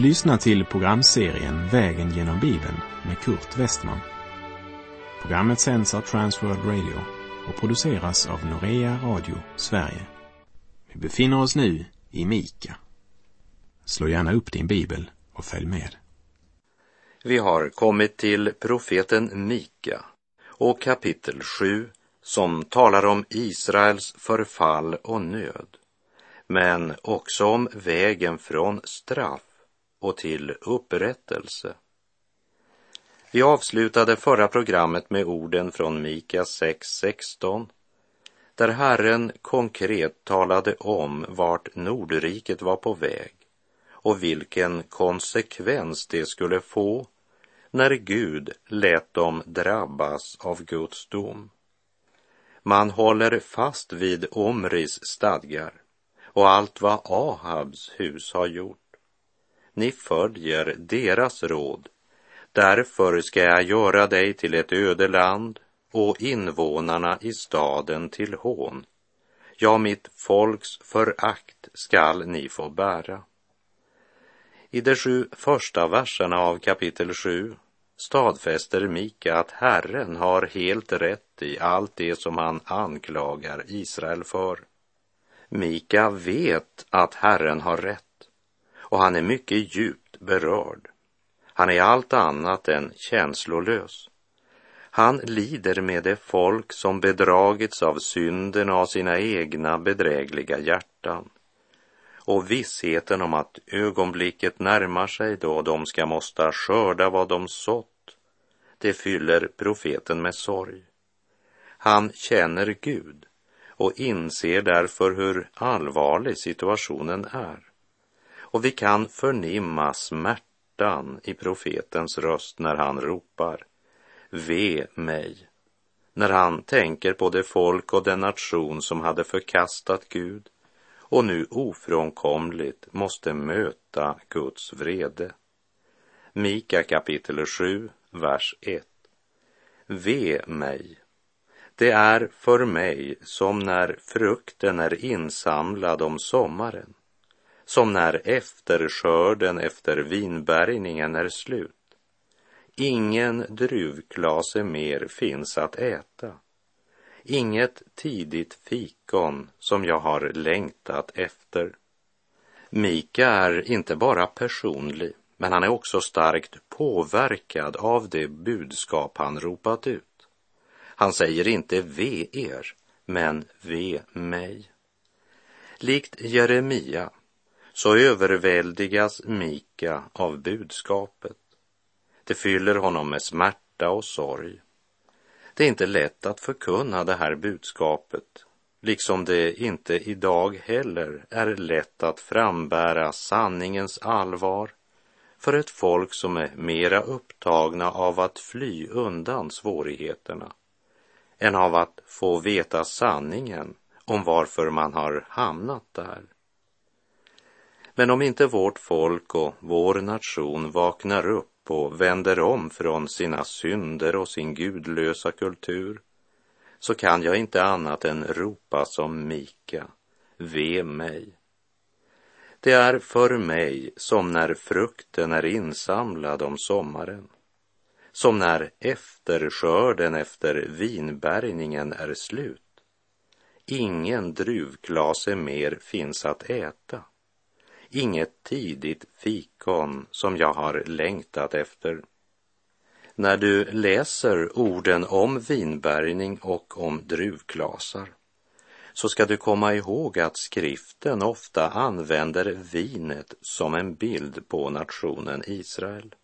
Du lyssnar till programserien Vägen genom Bibeln med Kurt Westman. Programmet sänds av Transworld Radio och produceras av Norea Radio Sverige. Vi befinner oss nu i Mika. Slå gärna upp din bibel och följ med. Vi har kommit till profeten Mika och kapitel 7 som talar om Israels förfall och nöd, men också om vägen från straff och till upprättelse. Vi avslutade förra programmet med orden från Mika 6.16 där Herren konkret talade om vart Nordriket var på väg och vilken konsekvens det skulle få när Gud lät dem drabbas av Guds dom. Man håller fast vid Omris stadgar och allt vad Ahabs hus har gjort. Ni följer deras råd. Därför ska jag göra dig till ett öde land och invånarna i staden till hån. Ja, mitt folks förakt skall ni få bära. I de sju första verserna av kapitel 7 stadfäster Mika att Herren har helt rätt i allt det som han anklagar Israel för. Mika vet att Herren har rätt och han är mycket djupt berörd. Han är allt annat än känslolös. Han lider med det folk som bedragits av synden och av sina egna bedrägliga hjärtan. Och vissheten om att ögonblicket närmar sig då de ska måste skörda vad de sått, det fyller profeten med sorg. Han känner Gud och inser därför hur allvarlig situationen är. Och vi kan förnimma smärtan i profetens röst när han ropar Ve mig, när han tänker på det folk och den nation som hade förkastat Gud och nu ofrånkomligt måste möta Guds vrede. Mika kapitel 7, vers 1. Ve mig, det är för mig som när frukten är insamlad om sommaren, som när efterskörden efter vinbärgningen är slut. Ingen druvklase mer finns att äta. Inget tidigt fikon som jag har längtat efter. Mika är inte bara personlig, men han är också starkt påverkad av det budskap han ropat ut. Han säger inte ve er, men ve mig. Likt Jeremia så överväldigas Mika av budskapet. Det fyller honom med smärta och sorg. Det är inte lätt att förkunna det här budskapet, liksom det inte idag heller är lätt att frambära sanningens allvar för ett folk som är mera upptagna av att fly undan svårigheterna än av att få veta sanningen om varför man har hamnat där. Men om inte vårt folk och vår nation vaknar upp och vänder om från sina synder och sin gudlösa kultur så kan jag inte annat än ropa som Mika, ve mig. Det är för mig som när frukten är insamlad om sommaren som när efterskörden efter vinbärgningen är slut. Ingen druvklase mer finns att äta. Inget tidigt fikon som jag har längtat efter. När du läser orden om vinbärgning och om druvklasar så ska du komma ihåg att skriften ofta använder vinet som en bild på nationen Israel.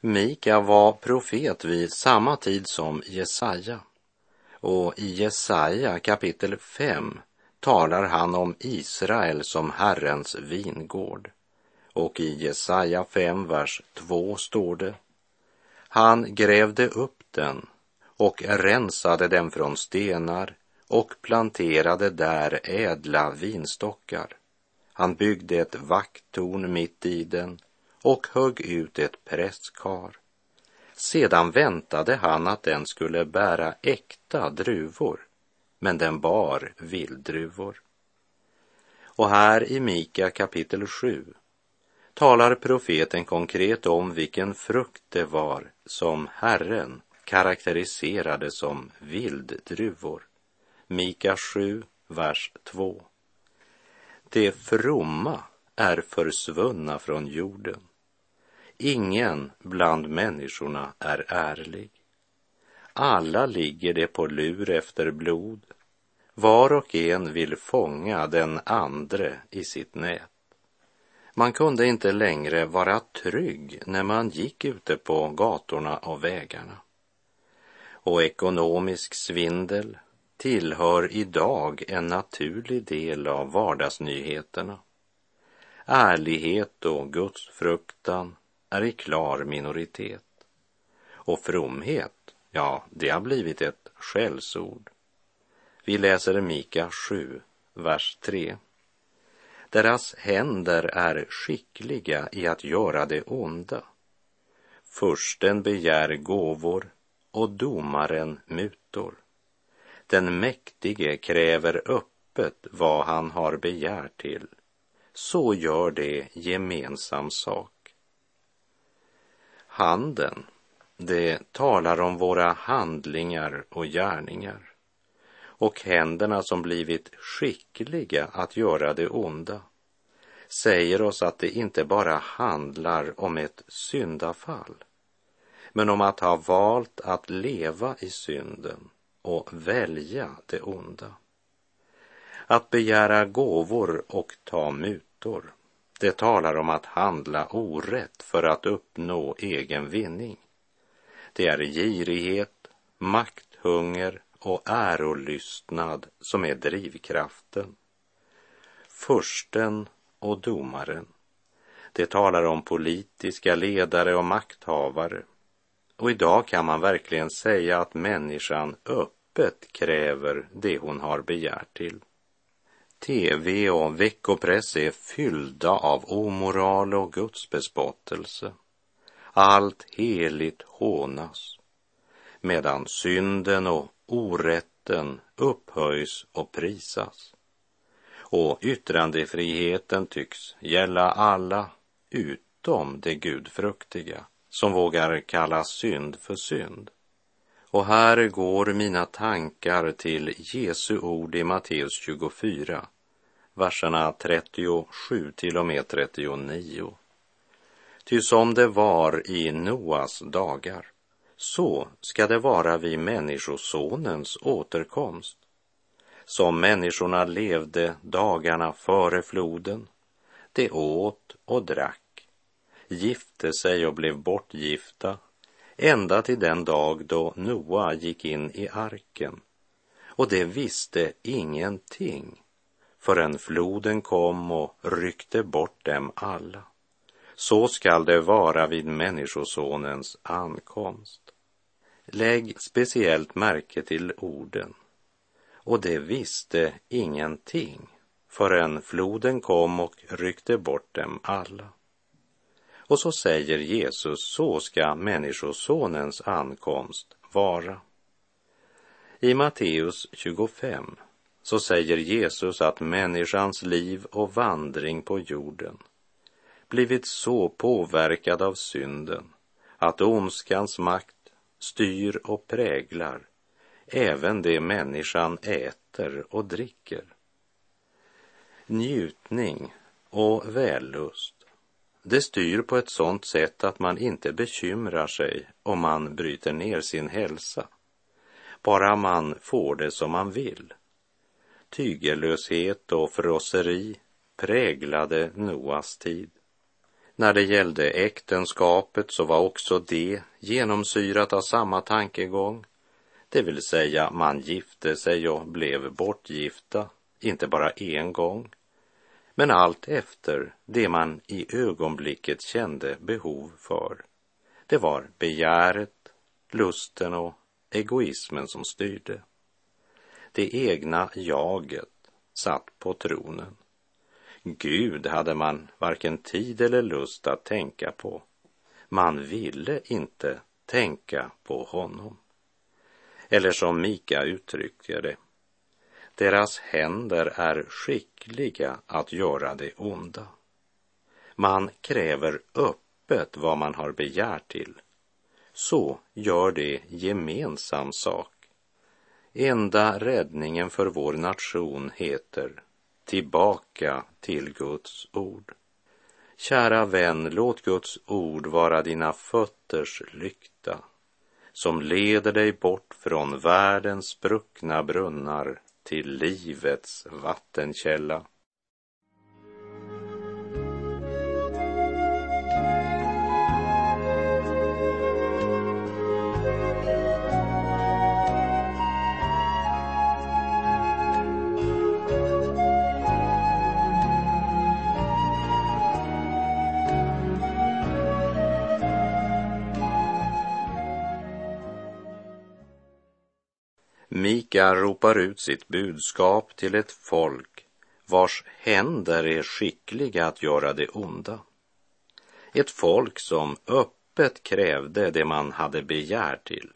Mika var profet vid samma tid som Jesaja. Och i Jesaja kapitel 5 talar han om Israel som Herrens vingård. Och i Jesaja 5, vers 2 står det. Han grävde upp den och rensade den från stenar och planterade där ädla vinstockar. Han byggde ett vakttorn mitt i den och högg ut ett prästkar. Sedan väntade han att den skulle bära äkta druvor, men den bar vilddruvor. Och här i Mika kapitel 7 talar profeten konkret om vilken frukt det var som Herren karaktäriserade som vilddruvor. Mika 7, vers 2. De fromma är försvunna från jorden. Ingen bland människorna är ärlig. Alla ligger de på lur efter blod. Var och en vill fånga den andre i sitt nät. Man kunde inte längre vara trygg när man gick ute på gatorna och vägarna. Och ekonomisk svindel tillhör idag en naturlig del av vardagsnyheterna. Ärlighet och gudsfruktan är i klar minoritet. Och fromhet, ja, det har blivit ett skällsord. Vi läser Mika 7, vers 3. Deras händer är skickliga i att göra det onda. Försten begär gåvor och domaren mutor. Den mäktige kräver öppet vad han har begär till. Så gör det gemensam sak. Handen, det talar om våra handlingar och gärningar och händerna som blivit skickliga att göra det onda säger oss att det inte bara handlar om ett syndafall men om att ha valt att leva i synden och välja det onda. Att begära gåvor och ta mutor, det talar om att handla orätt för att uppnå egen vinning. Det är girighet, makthunger och ärolystnad som är drivkraften. Försten och domaren. Det talar om politiska ledare och makthavare. Och idag kan man verkligen säga att människan öppet kräver det hon har begärt till. TV och veckopress är fyllda av omoral och gudsbespottelse. Allt heligt hånas, medan synden och orätten upphöjs och prisas. Och yttrandefriheten tycks gälla alla utom det gudfruktiga som vågar kalla synd för synd. Och här går mina tankar till Jesu ord i Matteus 24, verserna 37 till och med 39. Ty som det var i Noas dagar, så ska det vara vid Människosonens återkomst. Som människorna levde dagarna före floden, de åt och drack, gifte sig och blev bortgifta, ända till den dag då Noa gick in i arken. Och de visste ingenting förrän floden kom och ryckte bort dem alla. Så skall det vara vid Människosonens ankomst. Lägg speciellt märke till orden. Och det visste ingenting förrän floden kom och ryckte bort dem alla. Och så säger Jesus, så ska Människosonens ankomst vara. I Matteus 25 så säger Jesus att människans liv och vandring på jorden blivit så påverkad av synden att ondskans makt styr och präglar även det människan äter och dricker. Njutning och vällust, det styr på ett sådant sätt att man inte bekymrar sig om man bryter ner sin hälsa, bara man får det som man vill. Tygellöshet och frosseri präglade Noas tid. När det gällde äktenskapet så var också det genomsyrat av samma tankegång. Det vill säga, man gifte sig och blev bortgifta, inte bara en gång, men allt efter det man i ögonblicket kände behov för. Det var begäret, lusten och egoismen som styrde. Det egna jaget satt på tronen. Gud hade man varken tid eller lust att tänka på. Man ville inte tänka på honom. Eller som Mika uttryckte det, deras händer är skickliga att göra det onda. Man kräver öppet vad man har begär till. Så gör det gemensam sak. Enda räddningen för vår nation heter tillbaka till Guds ord. Kära vän, låt Guds ord vara dina fötters lykta som leder dig bort från världens spruckna brunnar till livets vattenkälla. Mika ropar ut sitt budskap till ett folk vars händer är skickliga att göra det onda. Ett folk som öppet krävde det man hade begär till.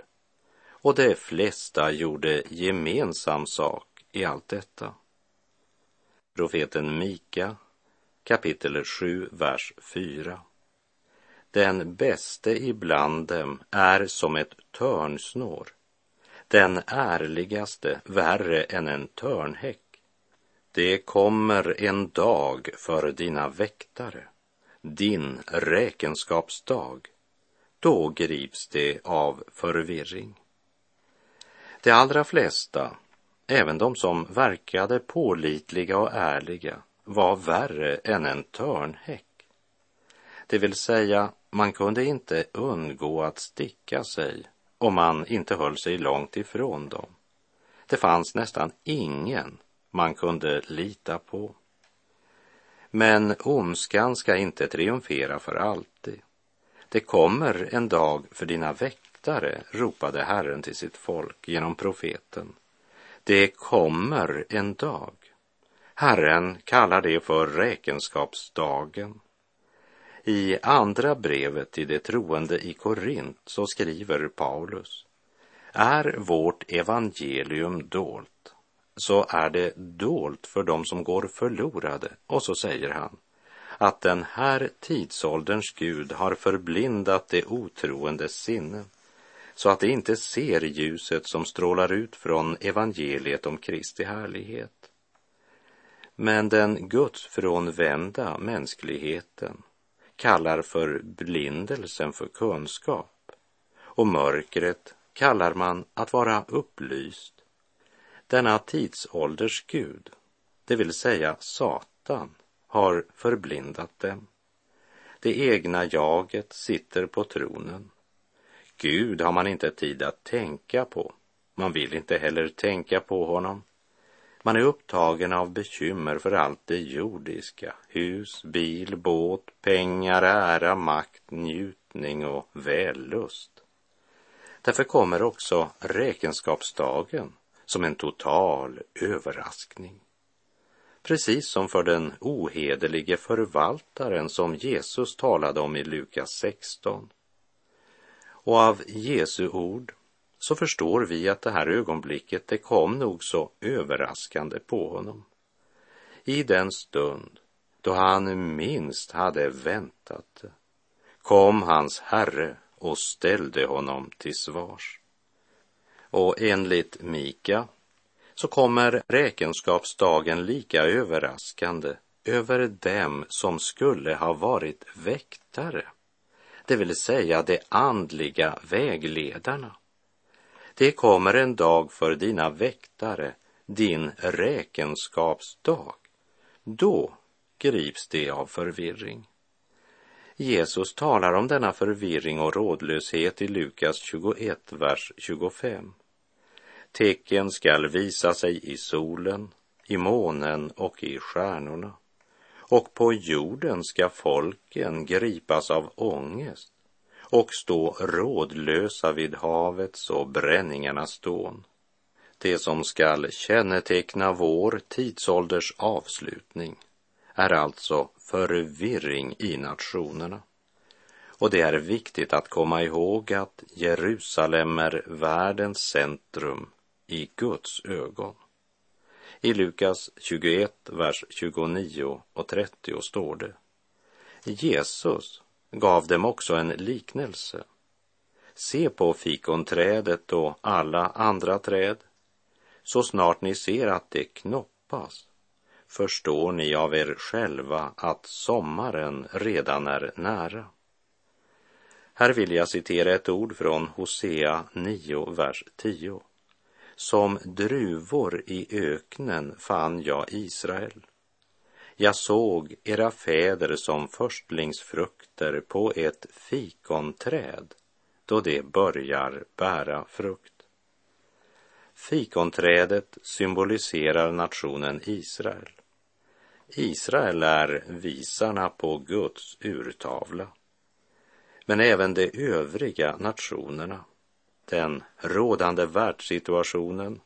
Och de flesta gjorde gemensam sak i allt detta. Profeten Mika kapitel 7, vers 4. Den bäste ibland dem är som ett törnsnår den ärligaste värre än en törnhäck. Det kommer en dag för dina väktare, din räkenskapsdag. Då grips det av förvirring. De allra flesta, även de som verkade pålitliga och ärliga, var värre än en törnhäck. Det vill säga, man kunde inte undgå att sticka sig om man inte höll sig långt ifrån dem. Det fanns nästan ingen man kunde lita på. Men ondskan ska inte triumfera för alltid. Det kommer en dag för dina väktare, ropade Herren till sitt folk genom profeten. Det kommer en dag. Herren kallar det för räkenskapsdagen. I andra brevet till de troende i Korint så skriver Paulus Är vårt evangelium dolt så är det dolt för dem som går förlorade. Och så säger han att den här tidsålderns Gud har förblindat det otroendes sinne så att de inte ser ljuset som strålar ut från evangeliet om Kristi härlighet. Men den gudsfrånvända mänskligheten kallar förblindelsen för kunskap och mörkret kallar man att vara upplyst. Denna tidsålders Gud, det vill säga Satan, har förblindat dem. Det egna jaget sitter på tronen. Gud har man inte tid att tänka på. Man vill inte heller tänka på honom. Man är upptagen av bekymmer för allt det jordiska, hus, bil, båt, pengar, ära, makt, njutning och vällust. Därför kommer också räkenskapsdagen som en total överraskning. Precis som för den ohederlige förvaltaren som Jesus talade om i Lukas 16. Och av Jesu ord så förstår vi att det här ögonblicket, det kom nog så överraskande på honom. I den stund då han minst hade väntat det kom hans herre och ställde honom till svars. Och enligt Mika så kommer räkenskapsdagen lika överraskande över dem som skulle ha varit väktare, det vill säga de andliga vägledarna. Det kommer en dag för dina väktare, din räkenskapsdag. Då grips de av förvirring. Jesus talar om denna förvirring och rådlöshet i Lukas 21, vers 25. Tecken skall visa sig i solen, i månen och i stjärnorna. Och på jorden ska folken gripas av ångest och stå rådlösa vid havets och bränningarnas dån. Det som skall känneteckna vår tidsålders avslutning är alltså förvirring i nationerna. Och det är viktigt att komma ihåg att Jerusalem är världens centrum i Guds ögon. I Lukas 21, vers 29 och 30 står det Jesus gav dem också en liknelse. Se på fikonträdet och alla andra träd. Så snart ni ser att det knoppas förstår ni av er själva att sommaren redan är nära. Här vill jag citera ett ord från Hosea 9, vers 10. Som druvor i öknen fann jag Israel. Jag såg era fäder som förstlingsfrukter på ett fikonträd då det börjar bära frukt. Fikonträdet symboliserar nationen Israel. Israel är visarna på Guds urtavla. Men även de övriga nationerna, den rådande världssituationen,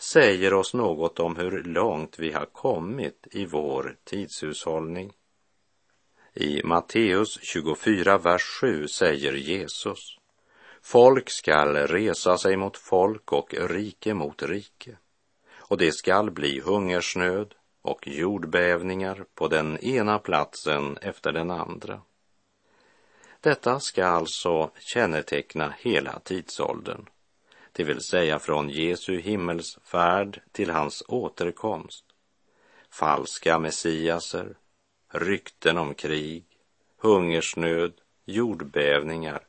säger oss något om hur långt vi har kommit i vår tidshushållning. I Matteus 24, vers 7 säger Jesus Folk skall resa sig mot folk och rike mot rike och det skall bli hungersnöd och jordbävningar på den ena platsen efter den andra. Detta ska alltså känneteckna hela tidsåldern, det vill säga från Jesu himmelsfärd till hans återkomst. Falska messiaser, rykten om krig, hungersnöd, jordbävningar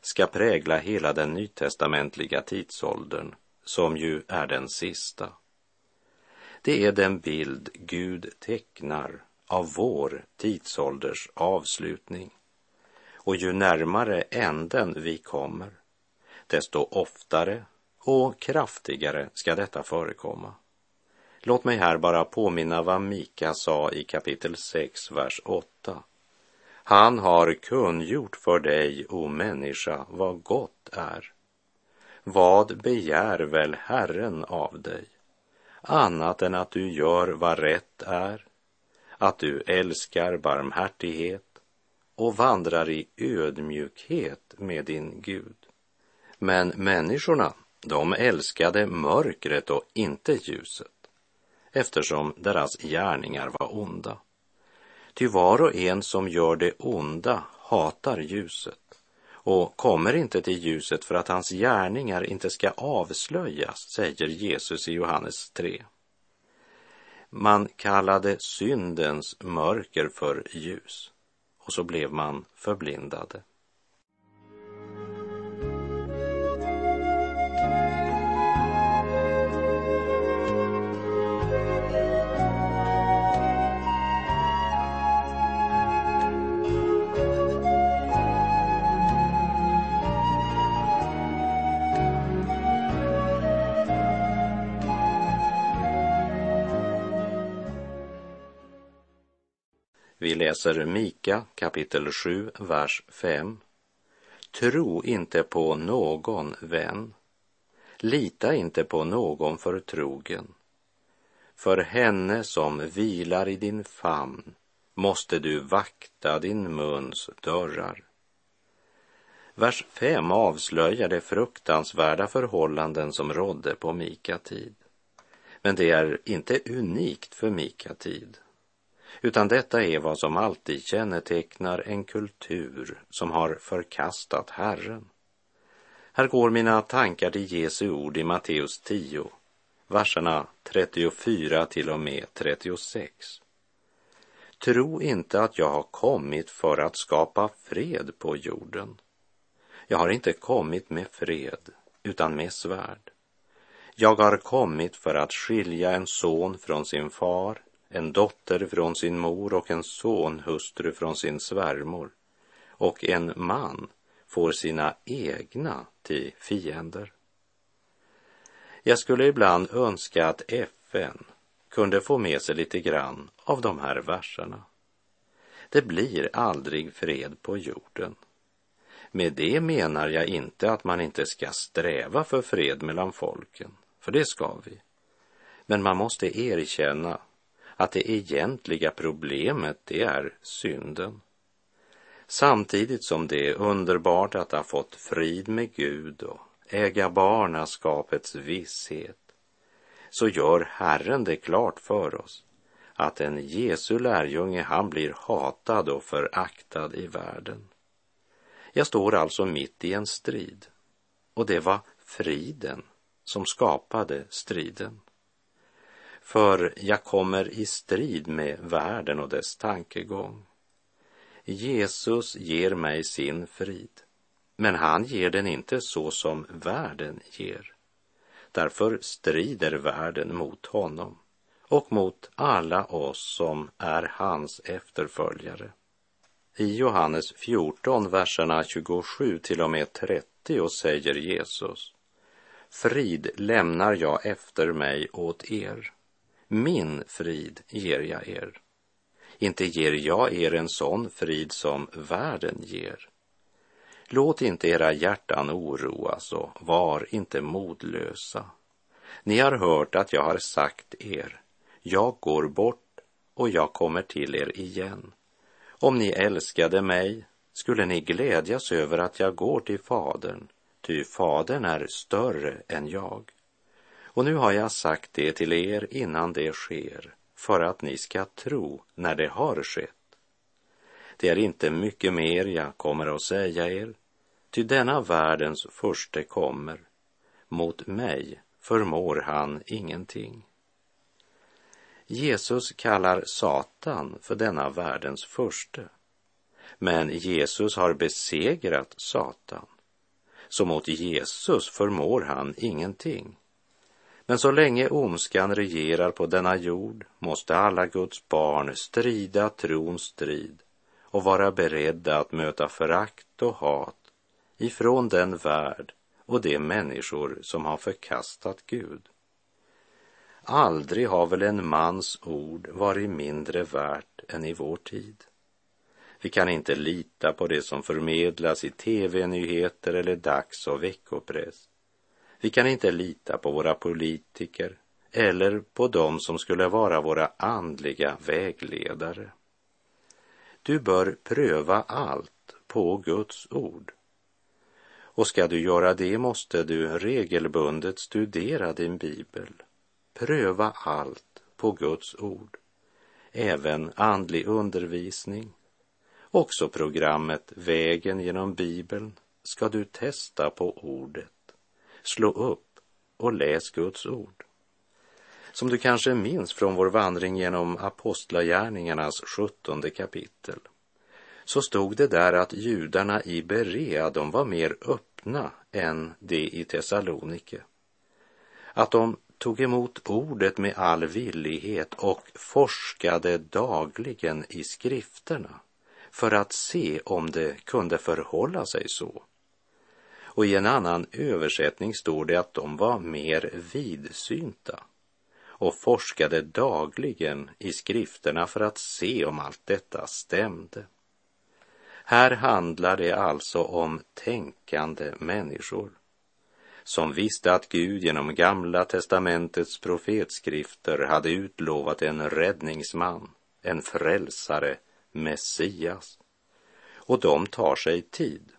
ska prägla hela den nytestamentliga tidsåldern, som ju är den sista. Det är den bild Gud tecknar av vår tidsålders avslutning. Och ju närmare änden vi kommer, desto oftare och kraftigare ska detta förekomma. Låt mig här bara påminna vad Mika sa i kapitel 6, vers 8. Han har kungjort för dig, o människa, vad gott är. Vad begär väl Herren av dig? Annat än att du gör vad rätt är, att du älskar barmhärtighet och vandrar i ödmjukhet med din Gud. Men människorna, de älskade mörkret och inte ljuset, eftersom deras gärningar var onda. Ty var och en som gör det onda hatar ljuset och kommer inte till ljuset för att hans gärningar inte ska avslöjas, säger Jesus i Johannes 3. Man kallade syndens mörker för ljus och så blev man förblindade. Läser Mika kapitel 7, vers 5. Tro inte på någon vän. Lita inte på någon förtrogen. För henne som vilar i din famn måste du vakta din muns dörrar. Vers 5 avslöjar de fruktansvärda förhållanden som rådde på Mika tid. Men det är inte unikt för Mika tid utan detta är vad som alltid kännetecknar en kultur som har förkastat Herren. Här går mina tankar till Jesu ord i Matteus 10, verserna 34 till och med 36. Tro inte att jag har kommit för att skapa fred på jorden. Jag har inte kommit med fred, utan med svärd. Jag har kommit för att skilja en son från sin far en dotter från sin mor och en son hustru från sin svärmor och en man får sina egna till fiender. Jag skulle ibland önska att FN kunde få med sig lite grann av de här verserna. Det blir aldrig fred på jorden. Med det menar jag inte att man inte ska sträva för fred mellan folken, för det ska vi. Men man måste erkänna att det egentliga problemet det är synden. Samtidigt som det är underbart att ha fått frid med Gud och äga barnaskapets visshet så gör Herren det klart för oss att en Jesu lärjunge, han blir hatad och föraktad i världen. Jag står alltså mitt i en strid och det var friden som skapade striden. För jag kommer i strid med världen och dess tankegång. Jesus ger mig sin frid, men han ger den inte så som världen ger. Därför strider världen mot honom och mot alla oss som är hans efterföljare. I Johannes 14, verserna 27 till och med 30 säger Jesus Frid lämnar jag efter mig åt er. Min frid ger jag er. Inte ger jag er en sån frid som världen ger. Låt inte era hjärtan oroas och var inte modlösa. Ni har hört att jag har sagt er, jag går bort och jag kommer till er igen. Om ni älskade mig skulle ni glädjas över att jag går till Fadern, ty Fadern är större än jag. Och nu har jag sagt det till er innan det sker, för att ni ska tro när det har skett. Det är inte mycket mer jag kommer att säga er, ty denna världens förste kommer. Mot mig förmår han ingenting. Jesus kallar Satan för denna världens förste. Men Jesus har besegrat Satan. Så mot Jesus förmår han ingenting. Men så länge ondskan regerar på denna jord måste alla Guds barn strida trons strid och vara beredda att möta förakt och hat ifrån den värld och de människor som har förkastat Gud. Aldrig har väl en mans ord varit mindre värt än i vår tid. Vi kan inte lita på det som förmedlas i tv-nyheter eller dags och veckopress. Vi kan inte lita på våra politiker eller på dem som skulle vara våra andliga vägledare. Du bör pröva allt på Guds ord. Och ska du göra det måste du regelbundet studera din bibel. Pröva allt på Guds ord. Även andlig undervisning. Också programmet Vägen genom Bibeln ska du testa på ordet slå upp och läs Guds ord. Som du kanske minns från vår vandring genom Apostlagärningarnas sjuttonde kapitel så stod det där att judarna i Berea, de var mer öppna än de i Thessalonike. Att de tog emot ordet med all villighet och forskade dagligen i skrifterna för att se om det kunde förhålla sig så. Och i en annan översättning står det att de var mer vidsynta och forskade dagligen i skrifterna för att se om allt detta stämde. Här handlar det alltså om tänkande människor som visste att Gud genom Gamla testamentets profetskrifter hade utlovat en räddningsman, en frälsare, Messias. Och de tar sig tid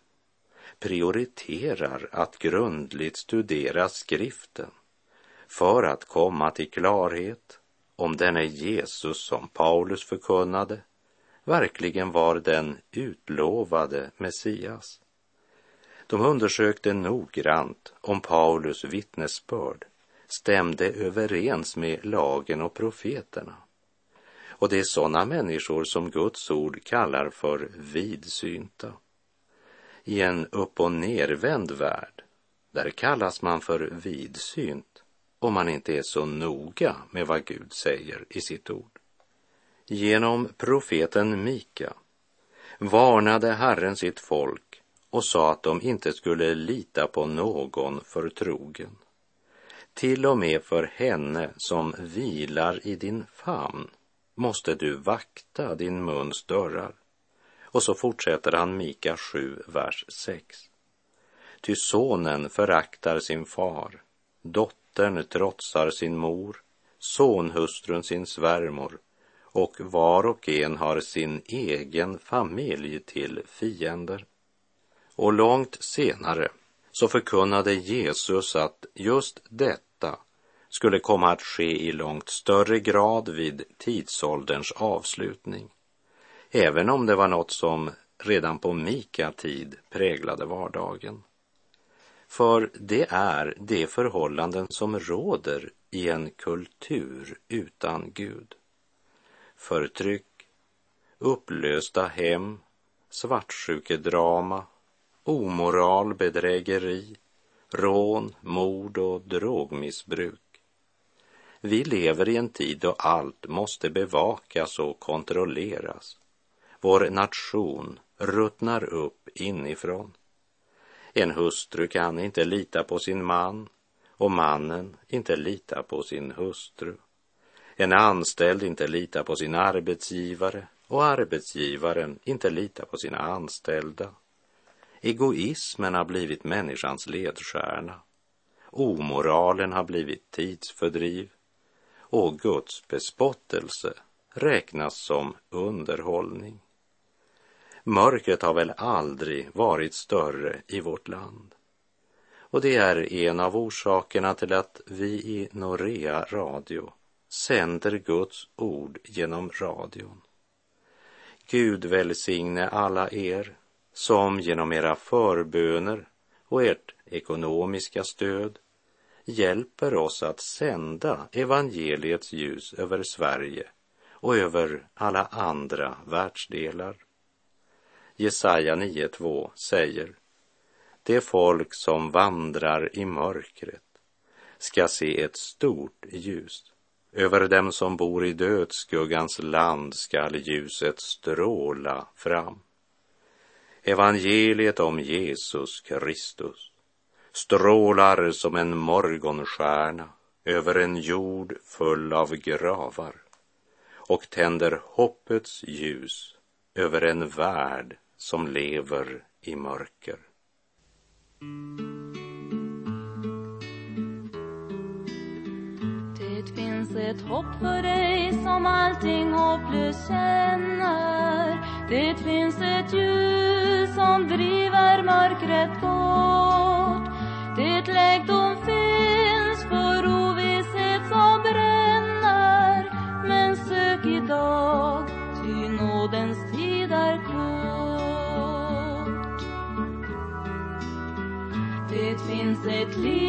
prioriterar att grundligt studera skriften för att komma till klarhet om denne Jesus som Paulus förkunnade verkligen var den utlovade Messias. De undersökte noggrant om Paulus vittnesbörd stämde överens med lagen och profeterna. Och det är sådana människor som Guds ord kallar för vidsynta i en upp och nervänd värld, där kallas man för vidsynt om man inte är så noga med vad Gud säger i sitt ord. Genom profeten Mika varnade Herren sitt folk och sa att de inte skulle lita på någon förtrogen. Till och med för henne som vilar i din famn måste du vakta din muns dörrar. Och så fortsätter han Mika 7, vers 6. Ty sonen föraktar sin far, dottern trotsar sin mor, sonhustrun sin svärmor och var och en har sin egen familj till fiender. Och långt senare så förkunnade Jesus att just detta skulle komma att ske i långt större grad vid tidsålderns avslutning, även om det var något som redan på Mika-tid präglade vardagen. För det är de förhållanden som råder i en kultur utan Gud. Förtryck, upplösta hem, svartsjukedrama, omoral, bedrägeri, rån, mord och drogmissbruk. Vi lever i en tid då allt måste bevakas och kontrolleras. Vår nation ruttnar upp inifrån. En hustru kan inte lita på sin man och mannen inte lita på sin hustru. En anställd inte lita på sin arbetsgivare och arbetsgivaren inte lita på sina anställda. Egoismen har blivit människans ledstjärna. Omoralen har blivit tidsfördriv och Guds bespottelse räknas som underhållning. Mörkret har väl aldrig varit större i vårt land. Och det är en av orsakerna till att vi i Norea Radio sänder Guds ord genom radion. Gud välsigne alla er som genom era förböner och ert ekonomiska stöd hjälper oss att sända evangeliets ljus över Sverige och över alla andra världsdelar. Jesaja 9.2 säger Det folk som vandrar i mörkret ska se ett stort ljus. Över dem som bor i dödsskuggans land skall ljuset stråla fram. Evangeliet om Jesus Kristus strålar som en morgonstjärna över en jord full av gravar och tänder hoppets ljus över en värld som lever i mörker. Det finns ett hopp för dig som allting hopplöst känner. Det finns ett ljus som driver mörkret bort. Det läkdom finns för ovisshet som bränner. Men sök idag, ty nådens Det finns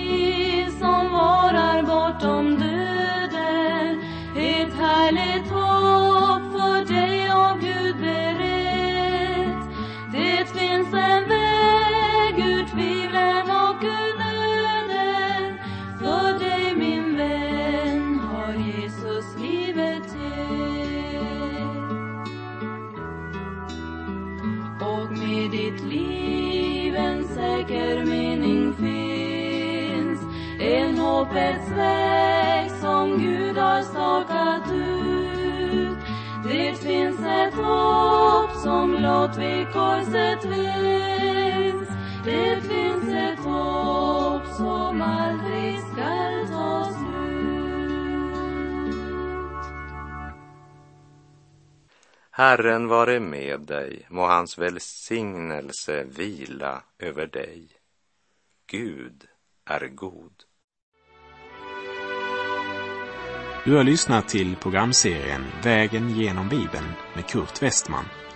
blott vid korset finns. Det finns ett hopp som aldrig skall ta slut. Herren vare med dig, må hans välsignelse vila över dig. Gud är god. Du har lyssnat till programserien Vägen genom Bibeln med Kurt Westman